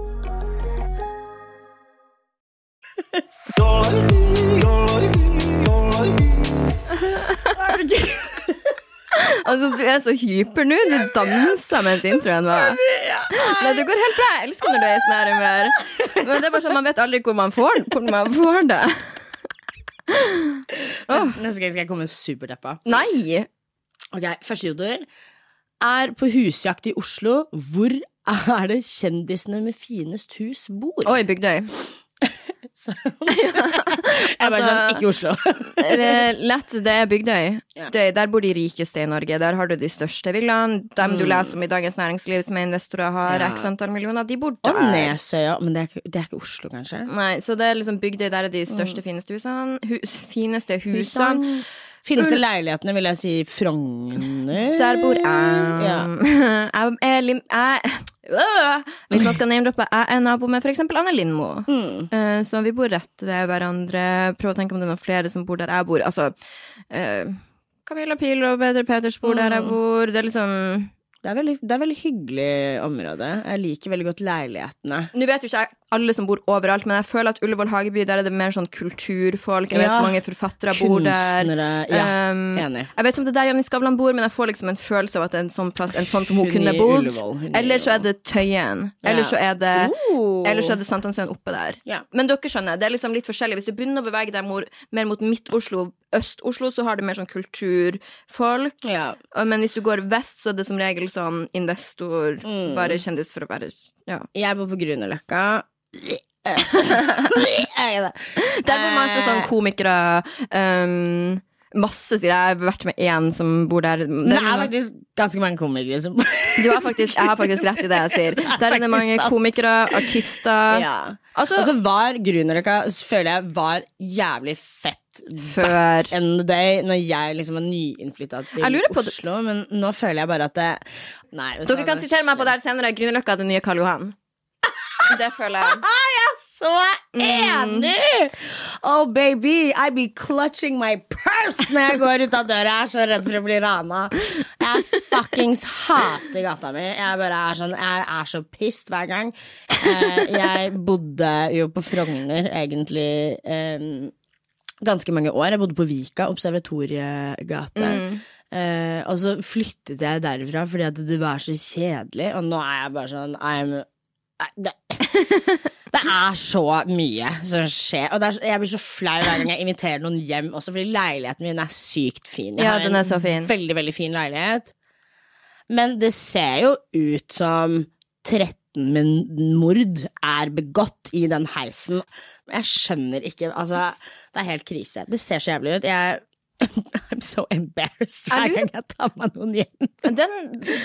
Altså, du er så hyper nå. Du danser mens introen var. Nei, det går helt bra. Jeg elsker når du er i sånn humør. Men det er bare sånn, man vet aldri hvor man får, hvor man får det. Neste gang skal jeg komme superdeppa. Nei! Ok, Første jodel er på husjakt i Oslo. Hvor er det kjendisene med finest hus bor? Oi, Bygdøy. Jeg er bare altså- sånn, ikke Oslo. Lett, det er Bygdøy. Ja. Der bor de rikeste i Norge. Der har du de største villaene. Dem du Mm. leser om i Dagens Næringsliv, som er investorer har Ja. x antall millioner, de bor Og der. Nesøya, men det er, ikke, det er ikke Oslo, kanskje? Nei, så det er liksom Bygdøy, der er de største, fineste husene. Hus, fineste husene. Fineste leilighetene, vil jeg si Frogner. Der bor jeg. Ja. Jeg. Jeg Øh! Hvis man skal name-droppe, jeg er nabo med f.eks. Anne Lindmo. Mm. Eh, så vi bor rett ved hverandre. Prøv å tenke om det er noen flere som bor der jeg bor. Altså eh, Camilla Pil og Peder Peters bor der Mm. jeg bor. Det er liksom Det er, veldig, det er veldig hyggelig område. Jeg liker veldig godt leilighetene. Nå vet jo ikke jeg alle som bor overalt, men jeg føler at Ullevål Hageby, der er det mer sånn kulturfolk. Jeg vet Ja. mange forfattere bor der. Kunstnere. Ja, Um, enig. Jeg vet ikke om det er der Janni Skavlan bor, men jeg får liksom en følelse av at det er en sånn plass En sånn som hun, Hun kunne bodd. Eller så er det Tøyen. Ja. Eller så er det uh. Eller så er det Sankthanshaugen oppe der. Ja. Men dere skjønner, det er liksom litt forskjellig. Hvis du begynner å bevege deg mer mot Midt-Oslo, Øst-Oslo, så har du mer sånn kulturfolk. Ja. Men hvis du går vest, så er det som regel sånn investor, Mm. bare kjendis for å være Ja. Jeg bor på Grünerløkka. Der er bor masse sånn komikere. Um, masse, sier jeg. Jeg har vært med én som bor der. Det er faktisk ganske mange komikere som Du har faktisk, jeg har faktisk rett i det jeg sier. Der er det mange komikere, artister. Ja. Altså, Og så var Grünerløkka føler jeg var jævlig fett Før. back in the day, når jeg liksom var nyinnflytta til det- Oslo. Men nå føler jeg bare at det Nei, dere kan er sitere meg på det her senere. Grünerløkka er det nye Karl Johan. Det føler jeg. Så enig! Oh, baby, I be clutching my purse når jeg går ut av døra. Jeg er så redd for å bli rana. Jeg fuckings hater gata mi. Jeg bare er sånn Jeg er så pissed hver gang. Eh, jeg bodde jo på Frogner egentlig ganske mange år. Jeg bodde på Vika, Observatoriegate. Eh, og så flyttet jeg derfra fordi at det var så kjedelig, og nå er jeg bare sånn I'm det, det er så mye som skjer. Og er, jeg blir så flau hver gang jeg inviterer noen hjem, også fordi leiligheten min er sykt fin. Jeg Ja, har den er så fin. veldig, veldig fin leilighet. Men det ser jo ut som 13 men mord er begått i den heisen. Jeg skjønner ikke Altså, det er helt krise. Det ser så jævlig ut. Jeg I'm so embarrassed Er hver gang jeg tar meg noen hjem. Den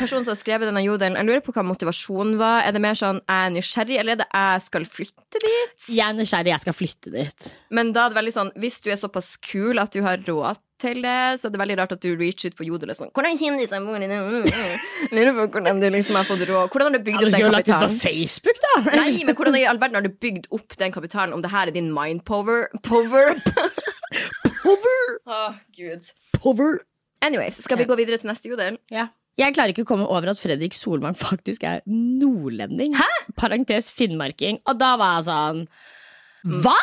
personen som har skrevet denne jodelen, jeg lurer på hva motivasjonen var. Er det mer sånn jeg er nysgjerrig, eller er det jeg skal flytte dit? Jeg er nysgjerrig, jeg skal flytte dit. Men da er det veldig sånn, hvis du er såpass kul at du har råd til det, så er det veldig rart at du reacher ut på jodel og sånn Hvordan kjendiser bor i? Mm, mm. Lurer på hvordan du liksom har fått råd. Hvordan har du bygd Ja, du opp den jo lagt ut på? Facebook, da! Nei, men hvordan i all verden har du bygd opp den kapitalen om det her er din mind power? Power? Power! Å, gud. Power! Anyways, skal vi gå videre til neste jodel? Ja. Jeg klarer ikke å komme over at Fredrik Solvang faktisk er nordlending. Hæ? Parentes finnmarking. Og da var jeg sånn Hva?!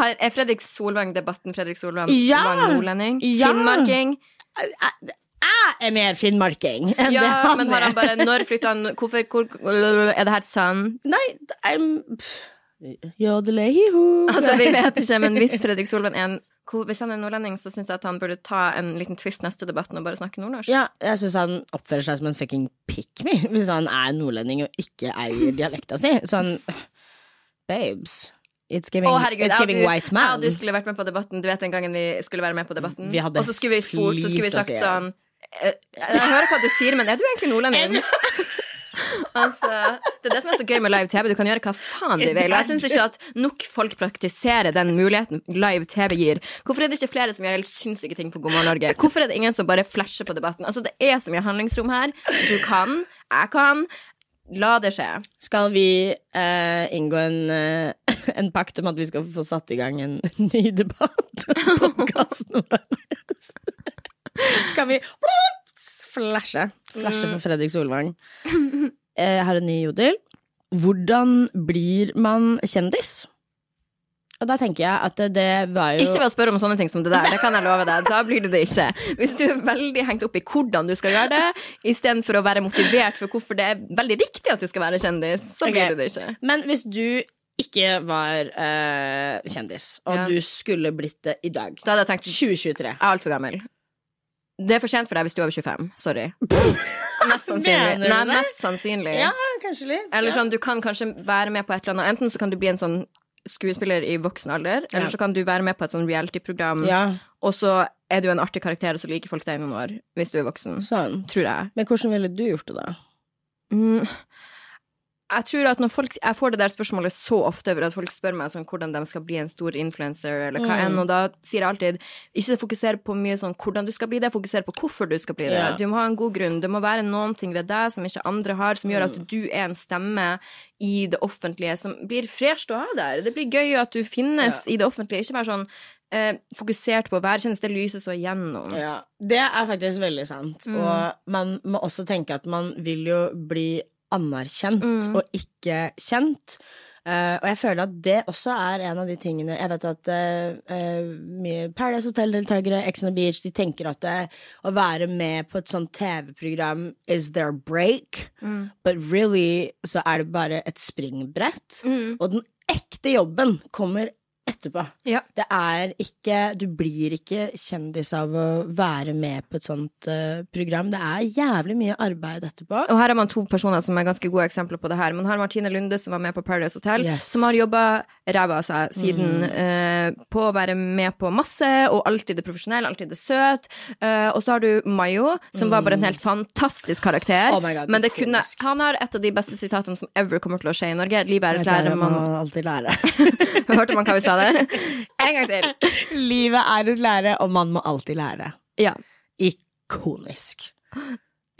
Her er Fredrik Solvang debatten Fredrik Solvang Ja! Solvang nordlending? Ja! Finnmarking? Jeg er mer finnmarking enn det Ja, er. men har han bare Når flytta han Hvorfor hvor, Er det her sann? Nei, I'm Jodelehiho. Altså, vi vet ikke, men hvis Fredrik Solvang er en Hvis han er nordlending, så syns jeg at han burde ta en liten twist neste debatten og bare snakke nordnorsk. Ja, jeg syns han oppfører seg som en fucking pick me hvis han er nordlending og ikke eier dialekta si. Sånn Babes. It's giving, oh, herregud, it's giving ja, du-. Ja, du skulle vært med på debatten. Du vet den gangen vi skulle være med på debatten? Og så skulle vi spurt, så skulle vi sagt sånn eh, Jeg hører hva du sier, men er du egentlig nordlending? Altså, det er det som er så gøy med live TV. Du kan gjøre hva faen du vil. Og jeg syns ikke at nok folk praktiserer den muligheten live TV gir. Hvorfor er det ikke flere som gjør helt sinnssyke ting på God morgen Norge? Hvorfor er det ingen som bare flasher på debatten? Altså, det er så mye handlingsrom her. Du kan, jeg kan. La det skje. Skal vi eh, inngå en, eh, en pakt om at vi skal få satt i gang en ny debatt? Podkasten vår. Skal vi flashe? Flashe for Fredrik Solvang. Eh, Jeg har en ny jodel. Hvordan blir man kjendis? Og da tenker jeg at det, var jo Ikke ved å spørre om sånne ting som det der, det kan jeg love deg. Da blir du det ikke. Hvis du er veldig hengt opp i hvordan du skal gjøre det, istedenfor å være motivert for hvorfor det er veldig riktig at du skal være kjendis, så blir du det ikke. Men hvis du ikke var eh, kjendis, og Ja. du skulle blitt det i dag Da hadde jeg tenkt 2023. Jeg er altfor gammel. Det er for sent for deg hvis du er over 25. Sorry. Mest sannsynlig. Nei, mest sannsynlig. Ja, kanskje litt. Eller sånn, du kan kanskje være med på et eller annet. Enten så kan du bli en sånn skuespiller i voksen alder, eller Ja. så kan du være med på et sånn reality-program, Ja, og så er du en artig karakter, og så liker folk deg i noen år, hvis du er voksen. sånn. Tror jeg. Men hvordan ville du gjort det, da? Mm. Jeg tror at når folk Jeg får det der spørsmålet så ofte over at folk spør meg sånn hvordan de skal bli en stor influencer, eller hva Mm. enn, og da sier jeg alltid ikke fokuser på mye sånn hvordan du skal bli det, fokuser på hvorfor du skal bli det. Yeah. Du må ha en god grunn. Det må være noen ting ved deg som ikke andre har, som gjør at Mm. du er en stemme i det offentlige som blir fresht å ha der. Det blir gøy at du finnes i det offentlige, ikke vær sånn eh, fokusert på hver kjennes. Det lyser så igjennom. Ja, det er faktisk veldig sant. Og man må også tenke at man vil jo bli anerkjent og ikke kjent. Uh, og jeg føler at det også er en av de tingene Jeg vet at uh, mye Paradise Hotel-deltakere, Ex on the Beach, de tenker at å være med på et sånt TV-program is their break. But really så er det bare et springbrett. Og den ekte jobben kommer etterpå. Ja. Det er ikke Du blir ikke kjendis av å være med på et sånt uh, program. Det er jævlig mye arbeid etterpå. Og her har man to personer som er ganske gode eksempler på det her. Man har Martine Lunde, som var med på Paradise Hotel, Yes. som har jobba ræva av seg siden eh, på å være med på masse, og alltid det profesjonelle, alltid det søt. Uh, og så har du Mayo, som var bare en helt fantastisk karakter. Oh God, men det kunne, han har et av de beste sitatene som ever kommer til å skje i Norge. Livet er et lære man man alltid lære. Hørte man hva vi sa der? En gang til. Livet er et lære, og man må alltid lære. Ja. Ikonisk.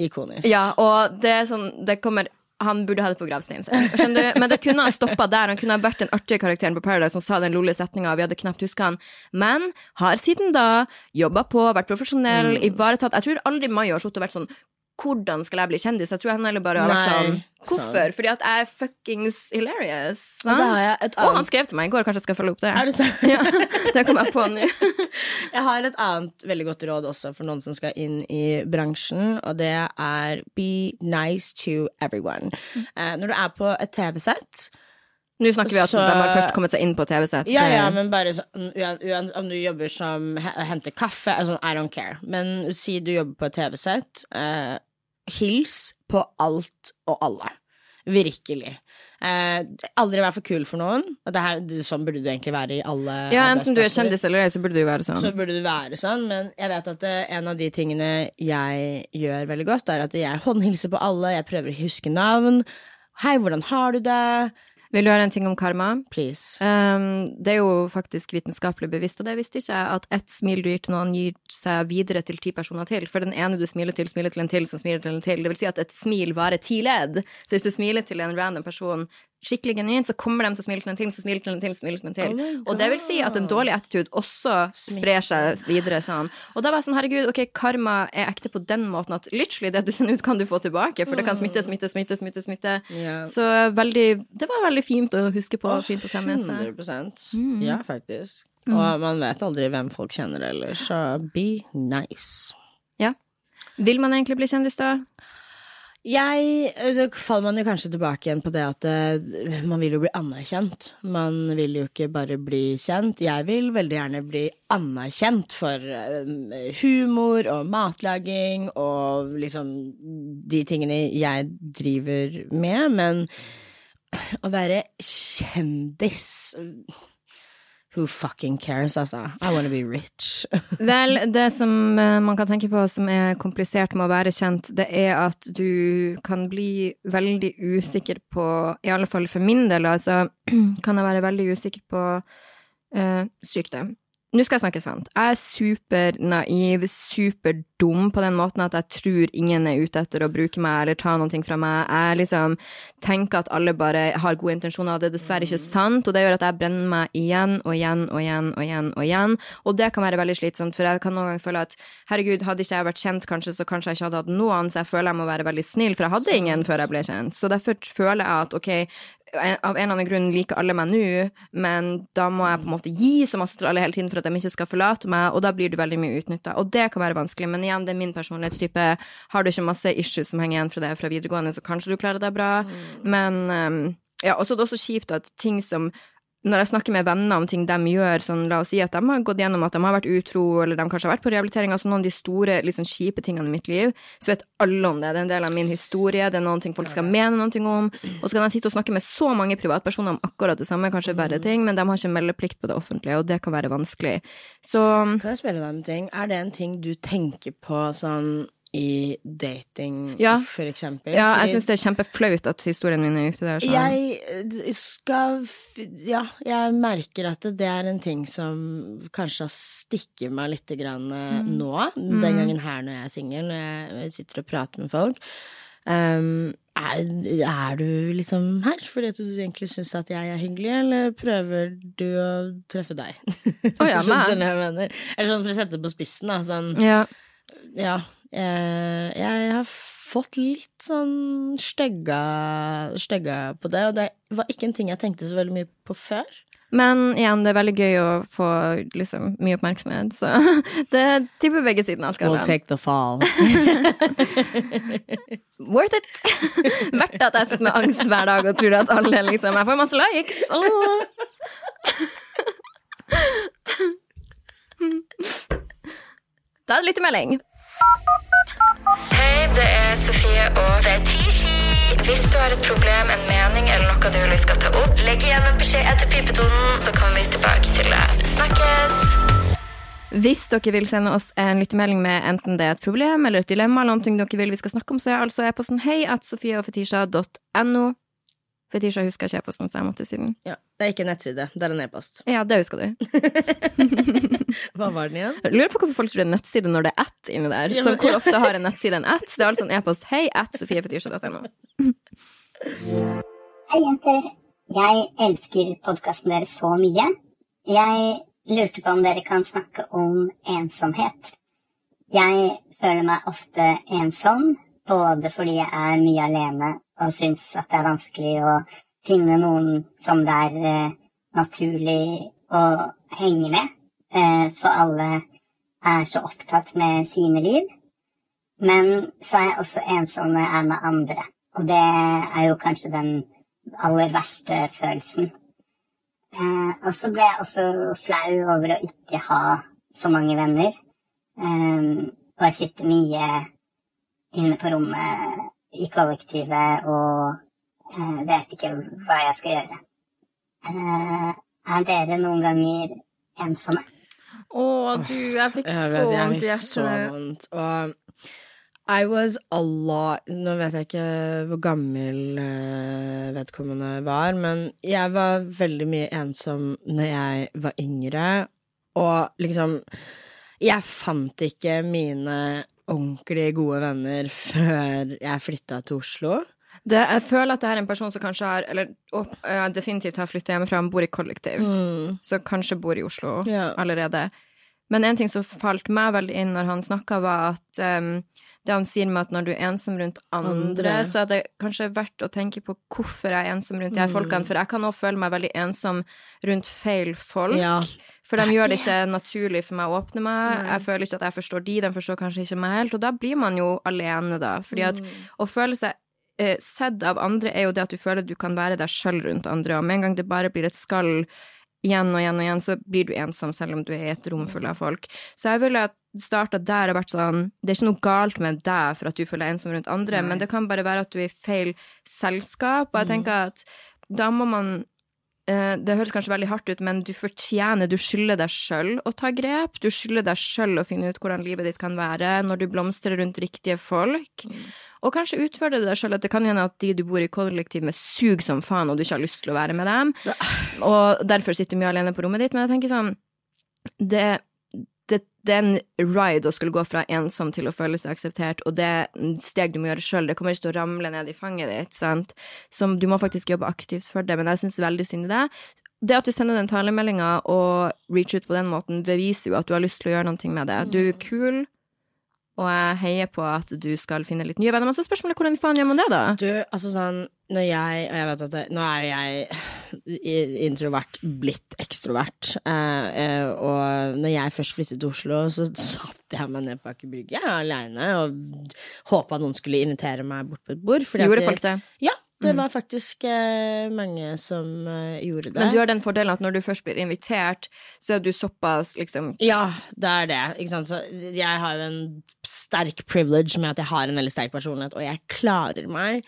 Ikonisk. Ja, og det er sånn Det kommer han burde ha det på gravsteinen sin. Men det kunne ha stoppa der. Han kunne ha vært den artige karakteren på Paradise som sa den lille setninga, vi hadde knapt huska han. Men har siden da jobba på, vært profesjonell, Mm. ivaretatt Jeg tror aldri Mayo har sittet og vært sånn hvordan skal jeg bli kjendis? Jeg tror han heller bare har vært sånn Hvorfor? sant. Fordi at jeg er fuckings hilarious. Og så jeg Og han skrev til meg i går, kanskje jeg skal følge opp det. Er det sant? Ja, det kom jeg på nå. Jeg har et annet veldig godt råd også for noen som skal inn i bransjen, og det er be nice to everyone. Uh, når du er på et TV-sett Nå snakker vi at Så- de har først kommet seg inn på TV-sett. Ja, ja, men bare uan- uan- Om du jobber som henter kaffe, altså, I don't care. Men si du jobber på et TV-sett. Eh, hils på alt og alle. Virkelig. Eh, aldri vær for kul for noen. Det her, sånn burde du egentlig være i alle Ja, enten du er kjendis eller ei, så burde du være sånn. så burde du være sånn, men jeg vet at eh, en av de tingene jeg gjør veldig godt, er at jeg håndhilser på alle, jeg prøver å huske navn. Hei, hvordan har du det? Vil du høre en ting om karma? Please. Um, det er jo faktisk vitenskapelig bevisst, og det visste ikke jeg, at ett smil du gir til noen, gir seg videre til ti personer til. For den ene du smiler til, smiler til en til, som smiler til en til. Det vil si at et smil varer ti ledd. Så hvis du smiler til en random person skikkelig genuint, så kommer de til å smile til som smiler til en til, smiler til en til. Oh og det vil si at en dårlig attitude også sprer seg videre sånn. Og da var jeg sånn, herregud, ok, karma er ekte på den måten at literally det du sender ut, kan du få tilbake, for det kan smitte, smitte, smitte, smitte, smitte. Yeah. Så veldig, det var veldig fint å huske på, fint å ta med seg. 100 mm. Ja, faktisk. Og man vet aldri hvem folk kjenner ellers, så be nice. Ja. Vil man egentlig bli kjendis da? Jeg Så faller man jo kanskje tilbake igjen på det at eh, man vil jo bli anerkjent. Man vil jo ikke bare bli kjent. Jeg vil veldig gjerne bli anerkjent for eh, humor og matlaging og liksom de tingene jeg driver med, men å være kjendis Who fucking cares, altså? I wanna be rich. Vel, det som eh, man kan tenke på som er komplisert med å være kjent, det er at du kan bli veldig usikker på, i alle fall for min del, altså, kan jeg være veldig usikker på uh, sykdom. Nå skal jeg snakke sant. Jeg er supernaiv, superdum på den måten at jeg tror ingen er ute etter å bruke meg eller ta noe fra meg. Jeg liksom tenker at alle bare har gode intensjoner, og det er dessverre ikke sant, og det gjør at jeg brenner meg igjen og igjen og igjen og igjen og igjen, og det kan være veldig slitsomt, for jeg kan noen ganger føle at herregud, hadde ikke jeg vært kjent kanskje, så kanskje jeg ikke hadde hatt noen, så jeg føler jeg må være veldig snill, for jeg hadde ingen før jeg ble kjent, så derfor føler jeg at ok, av en eller annen grunn liker alle meg nå, men da må jeg på en måte gi så masse til alle hele tiden for at de ikke skal forlate meg, og da blir du veldig mye utnytta. Og det kan være vanskelig, men igjen, det er min personlighetstype. Har du ikke masse issues som henger igjen fra det fra videregående, så kanskje du klarer deg bra, men um, ja, og så er det også kjipt at ting som når jeg snakker med venner om ting de gjør, sånn la oss si at de har gått gjennom at de har vært utro, eller de kanskje har vært på rehabilitering, altså noen av de store, litt sånn kjipe tingene i mitt liv, så vet alle om det. Det er en del av min historie, det er noen ting folk skal mene noe om. Og så kan jeg sitte og snakke med så mange privatpersoner om akkurat det samme, kanskje verre ting, men de har ikke meldeplikt på det offentlige, og det kan være vanskelig. Så Kan jeg spørre deg om en ting? Er det en ting du tenker på sånn i dating, Ja. for eksempel? ja, jeg syns det er kjempeflaut at historien min er ute der. Så. Jeg eh, skal Ja, jeg merker at det, er en ting som kanskje har stikket meg litt grann eh, Mm. nå. Den gangen her når jeg er singel, når jeg sitter og prater med folk. Um, er, er du liksom her fordi at du egentlig syns at jeg er hyggelig, eller prøver du å treffe deg? Oh, ja, Skjønner skjønner jeg mener? Eller sånn for å sette det på spissen, da. Sånn, Ja. ja, jeg har fått litt sånn stygga, stygga på det, og det var ikke en ting jeg tenkte så veldig mye på før. Men igjen, det er veldig gøy å få liksom, mye oppmerksomhet, så det tipper begge sidene av skalaen. the fall. Worth it! Verdt at jeg sitter med angst hver dag og tror at alle liksom Jeg får masse likes! Oh. Da er det lyttemelding. Hei, det er Sofie og Fetishi. Hvis du har et problem, en mening eller noe du vil vi skal ta opp, legg igjen en beskjed etter pipetonen, så kommer vi tilbake til det. Snakkes! Hvis dere vil sende oss en lyttemelding med enten det er et problem eller et dilemma, eller noe dere vil vi skal snakke om, så er altså e-posten hei at sofieogfetisha.no. Fetisha husker jeg ikke e-posten, så jeg måtte si den. Ja, det er ikke en nettside, det er en e-post. Ja, det husker du. Hva var den igjen? Jeg lurer på hvorfor folk tror det er nettside når det er at inni der. Ja, Så hvor hvor ofte har en nettside en at? Det er altså en e-post hei at sofiefetisha.no. Hei, jenter. Jeg elsker podkasten deres så mye. Jeg lurte på om dere kan snakke om ensomhet. Jeg føler meg ofte ensom, både fordi jeg er mye alene og syns at det er vanskelig å finne noen som det er eh, naturlig å henge med, eh, for alle er så opptatt med sine liv. Men så er jeg også ensom når jeg er med andre. Og det er jo kanskje den aller verste følelsen. Eh, og så ble jeg også flau over å ikke ha så mange venner. Eh, og jeg sitter mye inne på rommet i kollektivet og eh, vet ikke hva jeg skal gjøre. Eh, er dere noen ganger ensomme? Å, du, jeg fikk Jeg så vondt. i fikk så hjertet. vondt. Og I was a lot Nå vet jeg ikke hvor gammel eh, vedkommende var, men jeg var veldig mye ensom når jeg var yngre, og liksom Jeg fant ikke mine ordentlig gode venner før jeg flytta til Oslo. Det, jeg føler at det her er en person som kanskje har Eller og, eh, definitivt har flytta hjemmefra, han bor i kollektiv. Så kanskje bor i Oslo Ja. allerede. Men en ting som falt meg veldig inn når han snakka, var at um, det han sier med at når du er ensom rundt andre, Andre. så er det kanskje verdt å tenke på hvorfor jeg er ensom rundt de her folkene. For jeg kan også føle meg veldig ensom rundt feil folk. Ja. For de gjør det ikke naturlig for meg å åpne meg. Jeg føler ikke at jeg forstår de, de forstår kanskje ikke meg helt. Og da blir man jo alene, da. Fordi at å føle seg eh, sett av andre er jo det at du føler du kan være deg sjøl rundt andre, og med en gang det bare blir et skall igjen og igjen og igjen, så blir du ensom selv om du er i et rom fullt av folk. Så jeg ville starta der og vært sånn Det er ikke noe galt med deg for at du føler deg ensom rundt andre, men det kan bare være at du er i feil selskap, og jeg tenker at da må man det høres kanskje veldig hardt ut, men du fortjener, du skylder deg sjøl å ta grep. Du skylder deg sjøl å finne ut hvordan livet ditt kan være når du blomstrer rundt riktige folk. Og kanskje utfordre deg sjøl at det kan hende at de du bor i kollektiv med, suger som faen, og du ikke har lyst til å være med dem. Og derfor sitter du mye alene på rommet ditt. Men jeg tenker sånn det, det, er en ride å skulle gå fra ensom til å føle seg akseptert, og det er steg du må gjøre sjøl. Det kommer ikke til å ramle ned i fanget ditt, sant. Så du må faktisk jobbe aktivt for det, men jeg syns veldig synd i det. Det at du sender den talemeldinga og reach ut på den måten, det viser jo at du har lyst til å gjøre noe med det. Du er kul, og jeg heier på at du skal finne litt nye venner. Men så spørsmålet hvordan faen gjør man det, da? Du, altså sånn når jeg Og jeg vet at det, nå er jeg introvert blitt ekstrovert. Eh, eh, og når jeg først flyttet til Oslo, så satte jeg meg ned på Aker Brygge aleine og håpa noen skulle invitere meg bort på et bord. Gjorde det- folk det? Ja, det var faktisk eh, mange som eh, gjorde det. Men du har den fordelen at når du først blir invitert, så er du såpass liksom Ja, det er det. Ikke sant? Så jeg har jo en sterk privilege med at jeg har en veldig sterk personlighet, og jeg klarer meg.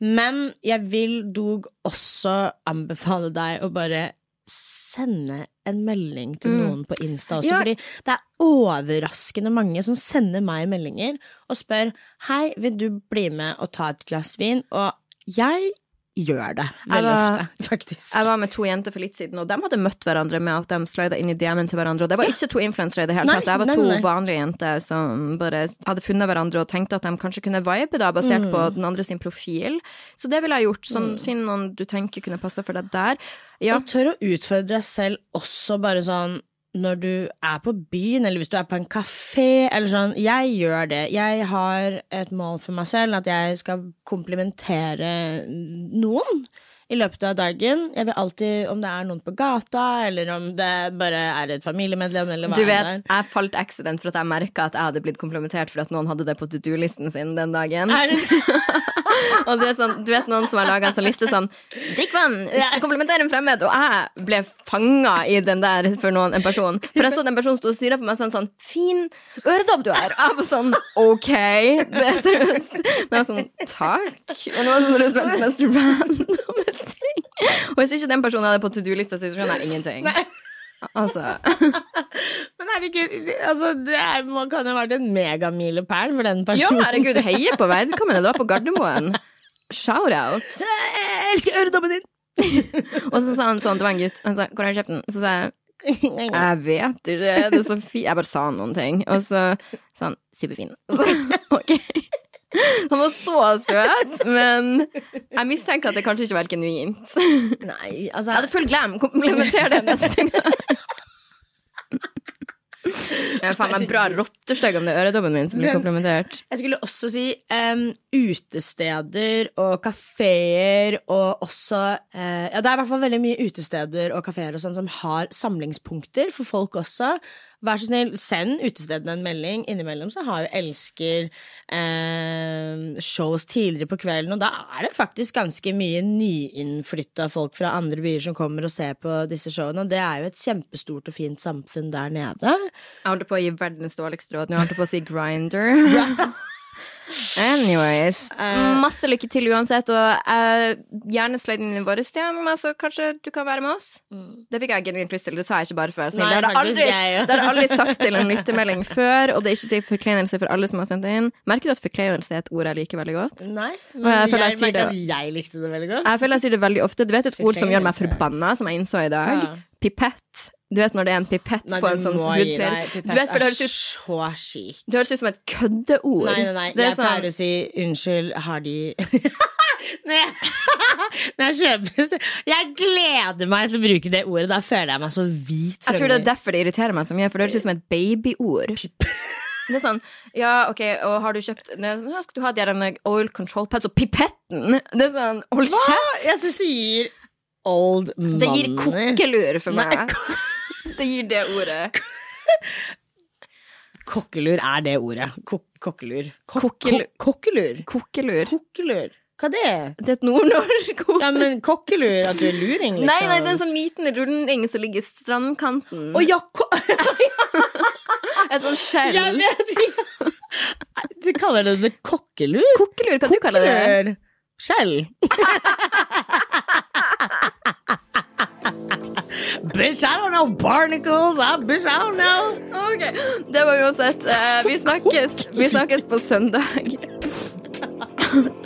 Men jeg vil dog også anbefale deg å bare sende en melding til noen på Insta også, Ja. fordi det er overraskende mange som sender meg meldinger og spør Hei, vil du bli med og ta et glass vin? Og jeg gjør det veldig var- ofte, faktisk. Jeg var med to jenter for litt siden, og de hadde møtt hverandre med at de slida inn i DM-en til hverandre. Og det var ikke to influensere i det hele tatt. Det var nei, to nei. vanlige jenter som bare hadde funnet hverandre og tenkte at de kanskje kunne vibe, da, basert Mm. på den andre sin profil. Så det ville jeg gjort. Sånn, Finn noen du tenker kunne passe for deg der. Ja, Og tør å utfordre deg selv også bare sånn når du er på byen, eller hvis du er på en kafé, eller sånn. Jeg gjør det. Jeg har et mål for meg selv at jeg skal komplimentere noen i løpet av dagen. Jeg vil alltid, om det er noen på gata, eller om det bare er et familiemedlem, eller hva Du vet, er. jeg falt accident for at jeg merka at jeg hadde blitt komplimentert for at noen hadde det på to do-listen sin den dagen. Er det Og du vet, sånn, du vet noen som har laga en sånn liste sånn 'Drikk vann! komplementer en fremmed!' Og jeg ble fanga i den der for noen, en person. For jeg så den personen sto og stirra på meg sånn sånn 'Fin øredobb du har!' Jeg var sånn 'Ok, det er seriøst'. Men jeg var sånn 'Takk'. Og det var sånn verdens mest randome ting. Og hvis ikke den personen hadde på to do-lista si, så skjønner jeg ingenting. Altså Men herregud, altså, det er, man kan jo ha vært en megamilepæl for den personen. Ja, herregud, heie på vedkommende. Var på Gardermoen. Shout-out. Jeg elsker øredobben din! Og så sa han sånn, det var en gutt, han sa 'Hvor har du kjøpt den?' Så sa jeg Jeg vet ikke, det er så fint Jeg bare sa noen ting, og så sa han 'superfin'. Så, Ok. Han var så søt, men jeg mistenker at det kanskje ikke var genuint. Nei, altså Jeg hadde full glam. Komplementer det neste gang. Jeg er faen meg bra rottestygg om det er øredobben min som blir komplementert. Jeg skulle også si um, utesteder og kafeer og også uh, Ja, det er i hvert fall veldig mye utesteder og kafeer og sånn som har samlingspunkter for folk også. Vær så snill, send utestedene en melding. Innimellom så har jo Elsker eh, shows tidligere på kvelden, og da er det faktisk ganske mye nyinnflytta folk fra andre byer som kommer og ser på disse showene, og det er jo et kjempestort og fint samfunn der nede. Jeg holdt på å gi verdens dårligste råd. Nå holdt jeg på å si grinder. Anyways. Masse lykke til uansett, og uh, i våre stjem. Altså, kanskje du kan være med oss? Det fikk jeg genuint lyst til. Det sa jeg ikke bare snill. Nei, Det har aldri, det har aldri sagt til en lyttemelding før, og det er ikke til forkleinelse for alle som har sendt det inn. Merker du at forkleinelse er et ord jeg liker veldig godt? Nei, men jeg jeg, jeg merker at jeg likte det veldig godt. Jeg føler jeg sier det veldig ofte. Du vet et ord som gjør meg forbanna, som jeg innså i dag? Ja. Pipett. Du vet når det er en pipett Nei, på en sånn hudpleier? deg. Du vet, for det høres ut så sykt. det høres ut som et køddeord. Nei, nei, nei. Jeg sånn- pleier å si unnskyld, har de Når jeg, når jeg kjøper Jeg gleder meg til å bruke det ordet. Da føler jeg meg så hvit. Jeg tror det er derfor det irriterer meg så mye, for det høres ut som et babyord. Det er sånn, ja, ok, og har du kjøpt Nå skal du ha de oil control pads og pipetten. Det er sånn, hold kjeft! Jeg syns det gir old money. Det gir kokkelur for meg. Nei, Det gir det ordet. kokkelur er det ordet. Kok kokkelur. Kokkelur. Kokkelur. Kokkelur. Kokkelur. Hva er det? Det er et nordnorsk ord. Ja, men kokkelur, at du er luring, liksom. Nei, nei, det er en sånn liten runding som ligger i strandkanten. Å ja, ko Et sånn skjell. jeg vet ikke. Du kaller det det kokkelur? Kokkelur, hva du kaller det? Skjell. bitch, I don't know barnacles. I, bitch, I don't know. Ok, Det var uansett. eh, vi, snakkes, vi snakkes på søndag.